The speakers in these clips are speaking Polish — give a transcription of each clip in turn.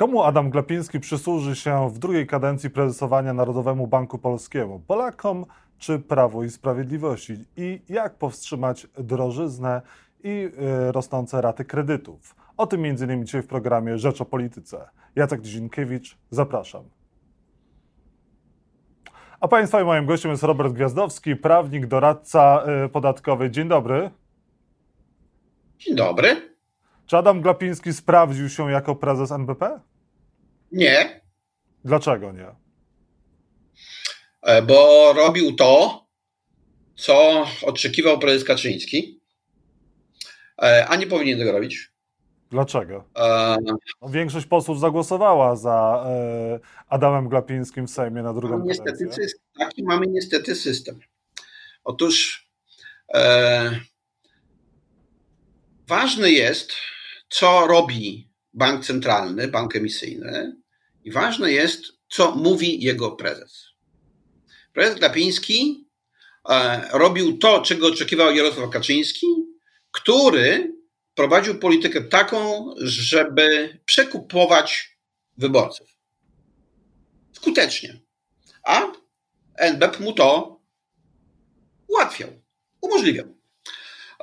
Komu Adam Glapiński przysłuży się w drugiej kadencji prezesowania Narodowemu Banku Polskiemu? Polakom czy Prawo i Sprawiedliwości? I jak powstrzymać drożyznę i y, rosnące raty kredytów? O tym m.in. dzisiaj w programie Rzecz o Polityce. Jacek Dzienkiewicz, zapraszam. A Państwa i moim gościem jest Robert Gwiazdowski, prawnik, doradca y, podatkowy. Dzień dobry. Dzień dobry. Czy Adam Glapiński sprawdził się jako prezes NBP? Nie. Dlaczego nie? E, bo robił to, co oczekiwał prezes Kaczyński, e, a nie powinien tego robić. Dlaczego? E... No, większość posłów zagłosowała za Adamem Glapińskim w Sejmie na drugą niestety, Taki mamy niestety system. Otóż e, ważne jest, co robi bank centralny, bank emisyjny i ważne jest, co mówi jego prezes. Prezes Glapiński e, robił to, czego oczekiwał Jarosław Kaczyński, który prowadził politykę taką, żeby przekupować wyborców. Skutecznie. A NBP mu to ułatwiał, umożliwiał.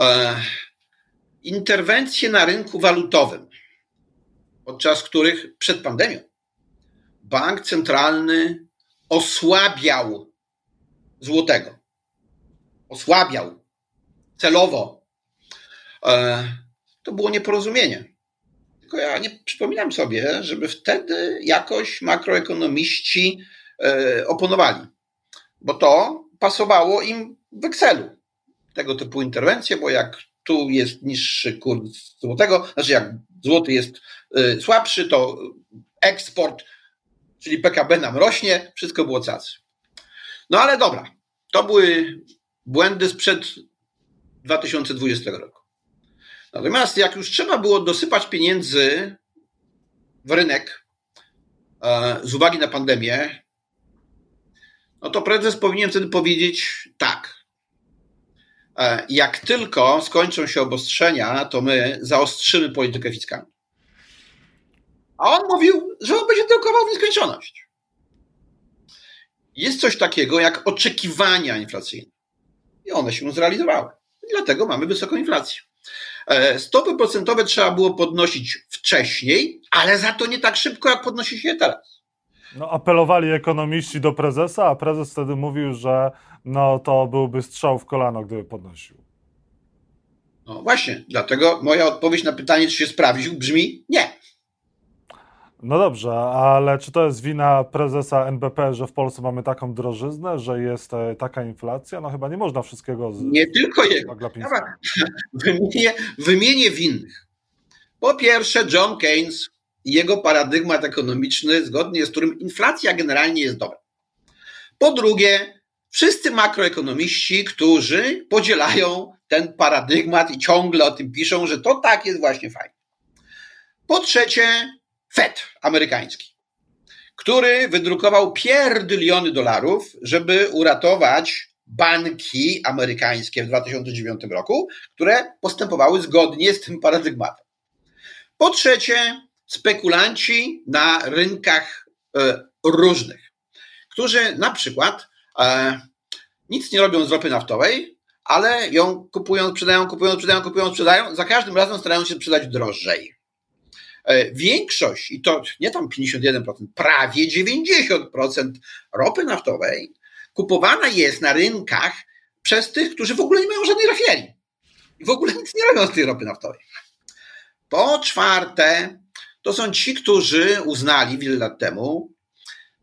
E, interwencje na rynku walutowym, podczas których przed pandemią bank centralny osłabiał złotego. Osłabiał celowo. E, to było nieporozumienie. Tylko ja nie przypominam sobie, żeby wtedy jakoś makroekonomiści e, oponowali, bo to pasowało im w Excelu. Tego typu interwencje, bo jak tu jest niższy kurs złotego, znaczy jak złoty jest y, słabszy, to eksport, czyli PKB nam rośnie, wszystko było cacy. No ale dobra, to były błędy sprzed 2020 roku. Natomiast jak już trzeba było dosypać pieniędzy w rynek e, z uwagi na pandemię, no to prezes powinien wtedy powiedzieć tak. E, jak tylko skończą się obostrzenia, to my zaostrzymy politykę fiskalną. A on mówił, że on będzie drukował w nieskończoność. Jest coś takiego jak oczekiwania inflacyjne. I one się zrealizowały. Dlatego mamy wysoką inflację. E, stopy procentowe trzeba było podnosić wcześniej, ale za to nie tak szybko, jak podnosi się je teraz. No, apelowali ekonomiści do prezesa, a prezes wtedy mówił, że no, to byłby strzał w kolano, gdyby podnosił. No właśnie, dlatego moja odpowiedź na pytanie, czy się sprawdził, brzmi nie. No dobrze, ale czy to jest wina prezesa NBP, że w Polsce mamy taką drożyznę, że jest e, taka inflacja? No chyba nie można wszystkiego. Z... Nie tylko jego. Wymienię, wymienię winnych. Po pierwsze, John Keynes i jego paradygmat ekonomiczny, zgodnie z którym inflacja generalnie jest dobra. Po drugie, wszyscy makroekonomiści, którzy podzielają ten paradygmat i ciągle o tym piszą, że to tak jest właśnie fajnie. Po trzecie, Fed amerykański, który wydrukował pierdyliony dolarów, żeby uratować banki amerykańskie w 2009 roku, które postępowały zgodnie z tym paradygmatem. Po trzecie, spekulanci na rynkach e, różnych, którzy na przykład e, nic nie robią z ropy naftowej, ale ją kupują, sprzedają, kupują, sprzedają, kupują, sprzedają, za każdym razem starają się sprzedać drożej. E, większość, i to nie tam 51%, prawie 90% ropy naftowej kupowana jest na rynkach przez tych, którzy w ogóle nie mają żadnej rafinerii. I w ogóle nic nie robią z tej ropy naftowej. Po czwarte, to są ci, którzy uznali wiele lat temu,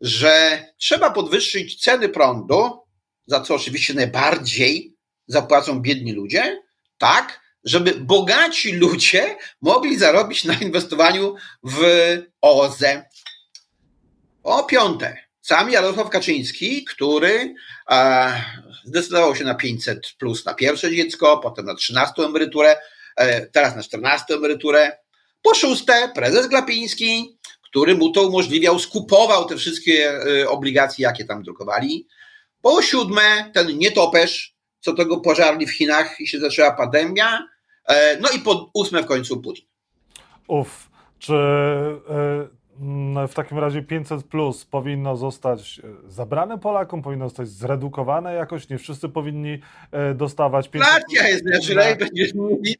że trzeba podwyższyć ceny prądu, za co oczywiście najbardziej zapłacą biedni ludzie, tak, żeby bogaci ludzie mogli zarobić na inwestowaniu w OZE. O piąte, sam Jarosław Kaczyński, który e, zdecydował się na 500 plus na pierwsze dziecko, potem na 13 emeryturę, e, teraz na 14 emeryturę. Po szóste, prezes Glapiński, który mu to umożliwiał, skupował te wszystkie e, obligacje, jakie tam drukowali. Po siódme, ten nietoperz, co tego pożarli w Chinach i się zaczęła pandemia. E, no i po ósme w końcu Putin. Uf, czy y, w takim razie 500 plus powinno zostać e, zabrane Polakom, powinno zostać zredukowane jakoś? Nie wszyscy powinni e, dostawać 500 Inflacja jest znaczy, i będziemy mieli,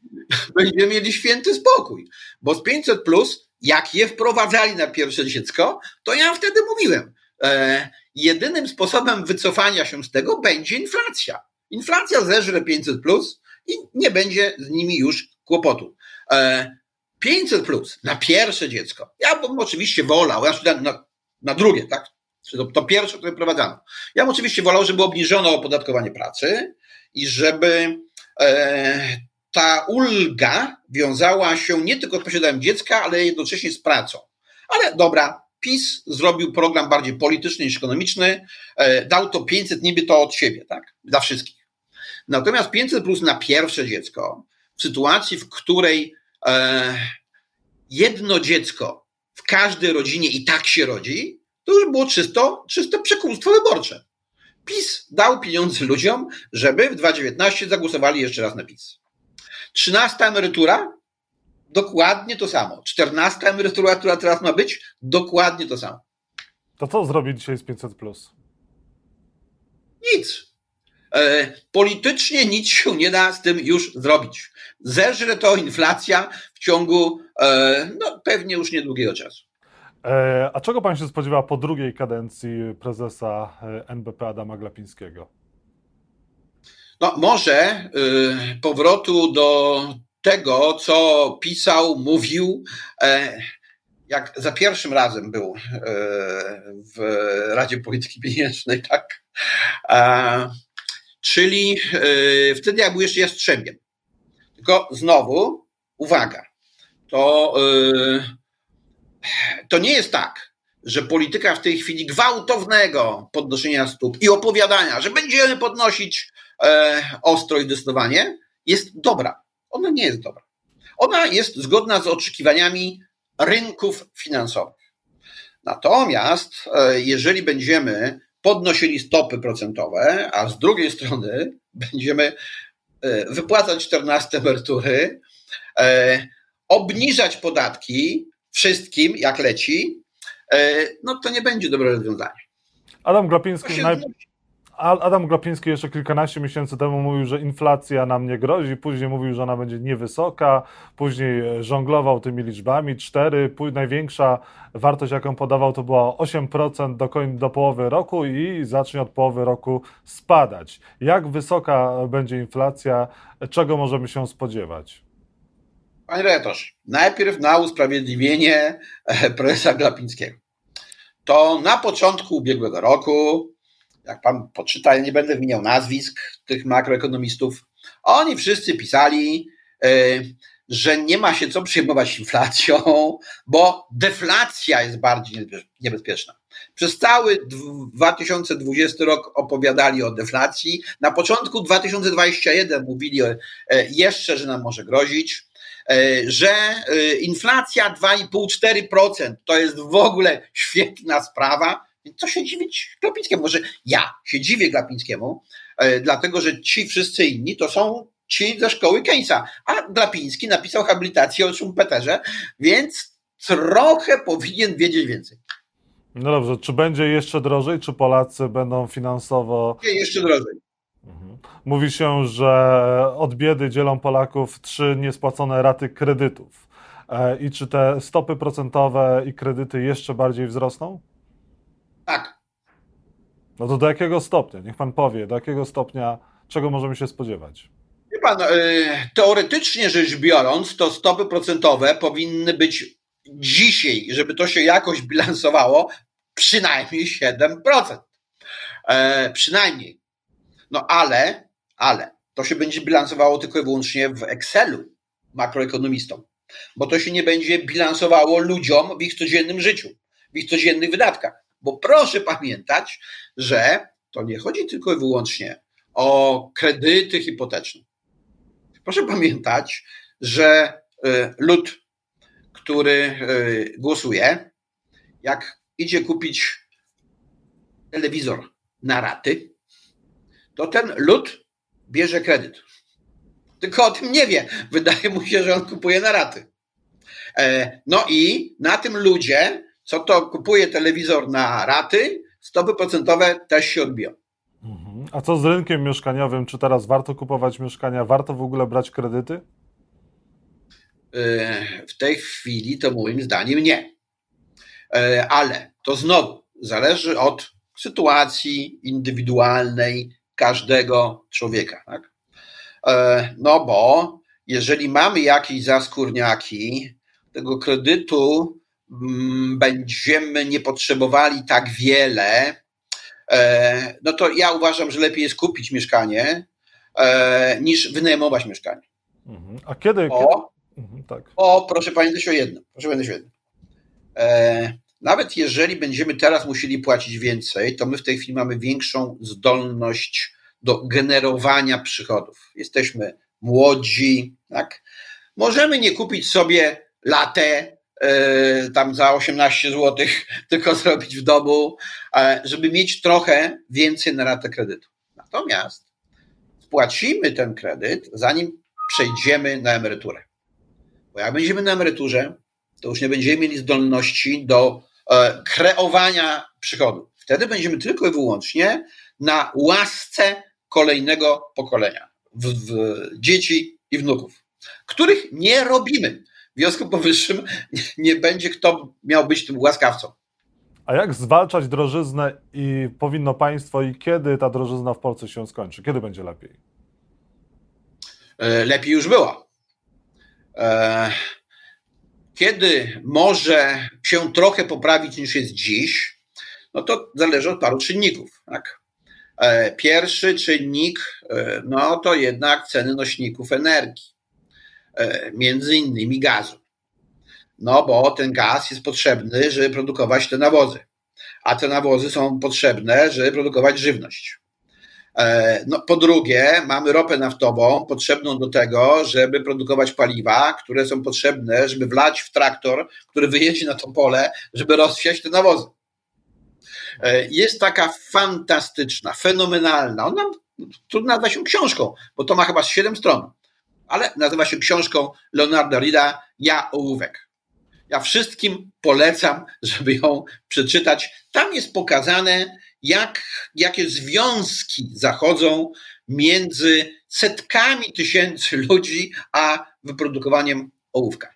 będziemy mieli święty spokój. Bo z 500 plus, jak je wprowadzali na pierwsze dziecko, to ja wtedy mówiłem, e, jedynym sposobem wycofania się z tego będzie inflacja. Inflacja zeżre 500 plus i nie będzie z nimi już kłopotu. E, 500 plus na pierwsze dziecko. Ja bym oczywiście wolał, ja na, na drugie, tak? To, to pierwsze, które prowadzano. Ja bym oczywiście wolał, żeby obniżono opodatkowanie pracy i żeby e, ta ulga wiązała się nie tylko z posiadaniem dziecka, ale jednocześnie z pracą. Ale dobra, PiS zrobił program bardziej polityczny niż ekonomiczny, e, dał to 500 niby to od siebie, tak? Dla wszystkich. Natomiast 500 plus na pierwsze dziecko, w sytuacji, w której E, jedno dziecko w każdej rodzinie i tak się rodzi, to już było czysto, czyste przekłamstwo wyborcze. PiS dał pieniądze ludziom, żeby w 2019 zagłosowali jeszcze raz na PiS. Trzynasta emerytura? Dokładnie to samo. Czternasta emerytura, która teraz ma być? Dokładnie to samo. To co zrobi dzisiaj z 500? Plus? Nic. E, politycznie nic się nie da z tym już zrobić. Zeżre to inflacja w ciągu e, no, pewnie już niedługiego czasu. E, a czego pan się spodziewa po drugiej kadencji prezesa NBP Adama Glapińskiego? No, może powrotu do tego, co pisał, mówił, jak za pierwszym razem był w Radzie Polityki Pieniężnej, tak? czyli yy, wtedy ja był jeszcze Jastrzębiem. Tylko znowu, uwaga, to, yy, to nie jest tak, że polityka w tej chwili gwałtownego podnoszenia stóp i opowiadania, że będziemy podnosić e, ostro i zdecydowanie, jest dobra. Ona nie jest dobra. Ona jest zgodna z oczekiwaniami rynków finansowych. Natomiast e, jeżeli będziemy podnosili stopy procentowe, a z drugiej strony będziemy e, wypłacać 14 emerytury, e, obniżać podatki wszystkim, jak leci, e, no to nie będzie dobre rozwiązanie. Adam Glapiński, naj... Adam Glapiński jeszcze kilkanaście miesięcy temu mówił, że inflacja nam nie grozi, później mówił, że ona będzie niewysoka, później żonglował tymi liczbami, 4, największa wartość, jaką podawał, to była 8% do, do połowy roku i zacznie od połowy roku spadać. Jak wysoka będzie inflacja, czego możemy się spodziewać? Panie Retosz, najpierw na usprawiedliwienie e, prezesa Glapińskiego. To na początku ubiegłego roku jak pan poczyta, ja nie będę wymieniał nazwisk tych makroekonomistów, oni wszyscy pisali, e, że nie ma się co przejmować inflacją, bo deflacja jest bardziej niebezpieczna. Przez cały 2020 rok opowiadali o deflacji. Na początku 2021 mówili e, jeszcze, że nam może grozić, e, że inflacja 2,5-4% to jest w ogóle świetna sprawa. Co się dziwić Glapińskiemu? Może ja się dziwię Glapińskiemu, e, dlatego że ci wszyscy inni to są ci ze szkoły Keynesa, a Glapiński napisał habilitację o Schumpeterze, więc trochę powinien wiedzieć więcej. No dobrze, czy będzie jeszcze drożej, czy Polacy będą finansowo... Jeszcze drożej. Mhm. Mówi się, że od biedy dzielą Polaków trzy niespłacone raty kredytów. E, I czy te stopy procentowe i kredyty jeszcze bardziej wzrosną? No to do jakiego stopnia? Niech pan powie, do jakiego stopnia, czego możemy się spodziewać? Wie pan, e, teoretycznie rzecz biorąc, to stopy procentowe powinny być dzisiaj, żeby to się jakoś bilansowało, przynajmniej 7%. E, przynajmniej. No ale, ale to się będzie bilansowało tylko i wyłącznie w Excelu makroekonomistom, bo to się nie będzie bilansowało ludziom w ich codziennym życiu, w ich codziennych wydatkach. Bo proszę pamiętać, że to nie chodzi tylko i wyłącznie o kredyty hipoteczne. Proszę pamiętać, że y, lud, który y, głosuje, jak idzie kupić telewizor na raty, to ten lud bierze kredyt. Tylko o tym nie wie. Wydaje mu się, że on kupuje na raty. E, no i na tym ludzie co to kupuje telewizor na raty, stopy procentowe też się odbiją. Mhm. A co z rynkiem mieszkaniowym? Czy teraz warto kupować mieszkania? Warto w ogóle brać kredyty? E, w tej chwili to moim zdaniem nie. E, ale to znowu zależy od sytuacji indywidualnej każdego człowieka. Tak? E, no bo jeżeli mamy jakieś zaskórniaki, tego kredytu będziemy nie potrzebowali tak wiele, e, no to ja uważam, że lepiej jest kupić mieszkanie niż wynajmować mieszkanie. Mhm. A kiedy? O, kiedy? Mhm, tak. o proszę pamiętać o jednym. Proszę pamiętać o jednym. Nawet jeżeli będziemy teraz musieli płacić więcej, to my w tej chwili mamy większą zdolność do generowania przychodów. Jesteśmy młodzi, tak? Możemy nie kupić sobie latę tam za 18 zł, tylko zrobić w domu, yy, żeby mieć trochę więcej na ratę kredytu. Natomiast spłacimy ten kredyt, zanim przejdziemy na emeryturę. Bo jak będziemy na emeryturze, to już nie będziemy mieli zdolności do e, kreowania przychodu. Wtedy będziemy tylko i wyłącznie na łasce kolejnego pokolenia, w, w dzieci i wnuków, których nie robimy. W związku powyższym nie będzie kto miał być tym łaskawcą. A jak zwalczać drożyznę i powinno państwo i kiedy ta drożyzna w Polsce się skończy? Kiedy będzie lepiej? E, lepiej już było. E, kiedy może się trochę poprawić niż jest dziś, no to zależy od paru czynników. Tak? E, pierwszy czynnik, no to jednak ceny nośników energii, między innymi gazu. No bo ten gaz jest potrzebny, żeby produkować te nawozy, a te nawozy są potrzebne, żeby produkować żywność. E, no, po drugie, mamy ropę naftową potrzebną do tego, żeby produkować paliwa, które są potrzebne, żeby wlać w traktor, który wyjedzie na to pole, żeby rozsiać te nawozy. E, jest taka fantastyczna, fenomenalna, ona trudno nazwać się książką, bo to ma chyba 7 stron, ale nazywa się książką Leonarda Rida Ja ołówek. Ja wszystkim polecam, żeby ją przeczytać. Tam jest pokazane, jak, jakie związki zachodzą między setkami tysięcy ludzi a wyprodukowaniem ołówka.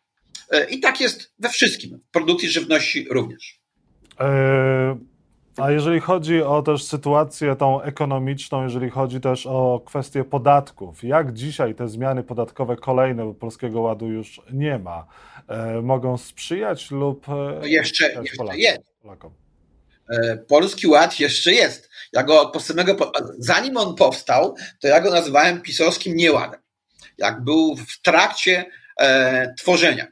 E, I tak jest we wszystkim, w produkcji żywności również. E, a jeżeli chodzi o też sytuację tą ekonomiczną, jeżeli chodzi też o kwestię podatków, jak dzisiaj te zmiany podatkowe kolejne, bo Polskiego Ładu już nie ma, e, mogą sprzyjać lub... No jeszcze, jeszcze Polakom, jest. Polakom? E, Polski Ład jeszcze jest. Ja go od samego, zanim on powstał, to ja go nazywałem pisowskim nieładem. Jak był w trakcie e, tworzenia.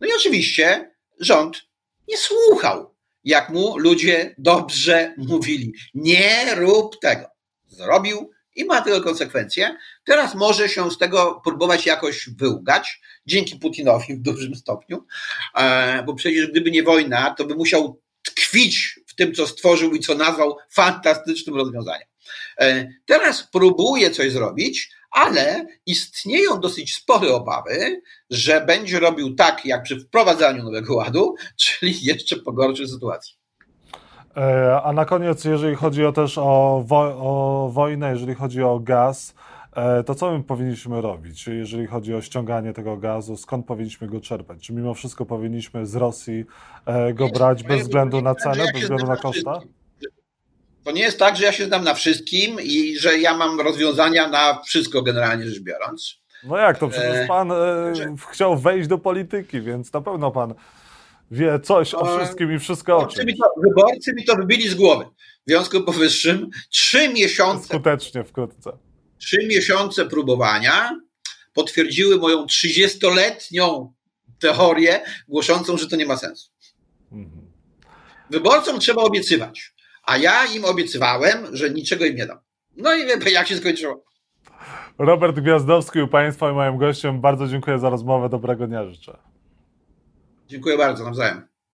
No i oczywiście rząd nie słuchał, jak mu ludzie dobrze mówili. Nie rób tego. Zrobił i ma tego konsekwencje. Teraz może się z tego próbować jakoś wyłgać, dzięki Putinowi w dużym stopniu, e, bo przecież gdyby nie wojna, to by musiał tkwić w tym, co stworzył i co nazwał fantastycznym rozwiązaniem. E, teraz próbuje coś zrobić, ale istnieją dosyć spore obawy, że będzie robił tak, jak przy wprowadzaniu nowego ładu, czyli jeszcze pogorszy sytuację. E, a na koniec, jeżeli chodzi o też o, wo o wojnę, jeżeli chodzi o gaz, E, to co my powinniśmy robić, jeżeli chodzi o ściąganie tego gazu? Skąd powinniśmy go czerpać? Czy mimo wszystko powinniśmy z Rosji go brać bez względu na cenę, bez względu na koszta? To nie jest tak, że ja się znam na wszystkim i że ja mam rozwiązania na wszystko generalnie rzecz biorąc. No jak to? Przecież e, pan e, chciał wejść do polityki, więc na pewno pan wie coś o wszystkim i wszystko o czym. Wyborcy mi to wybili z głowy. W związku powyższym trzy miesiące... Skutecznie wkrótce trzy miesiące próbowania potwierdziły moją 30-letnią teorię głoszącą, że to nie ma sensu. Wyborcom trzeba obiecywać, a ja im obiecywałem, że niczego im nie dam. No i wie, jak się skończyło. Robert Gwiazdowski u Państwa i moim gościem. Bardzo dziękuję za rozmowę. Dobrego dnia życzę. Dziękuję bardzo, nawzajem.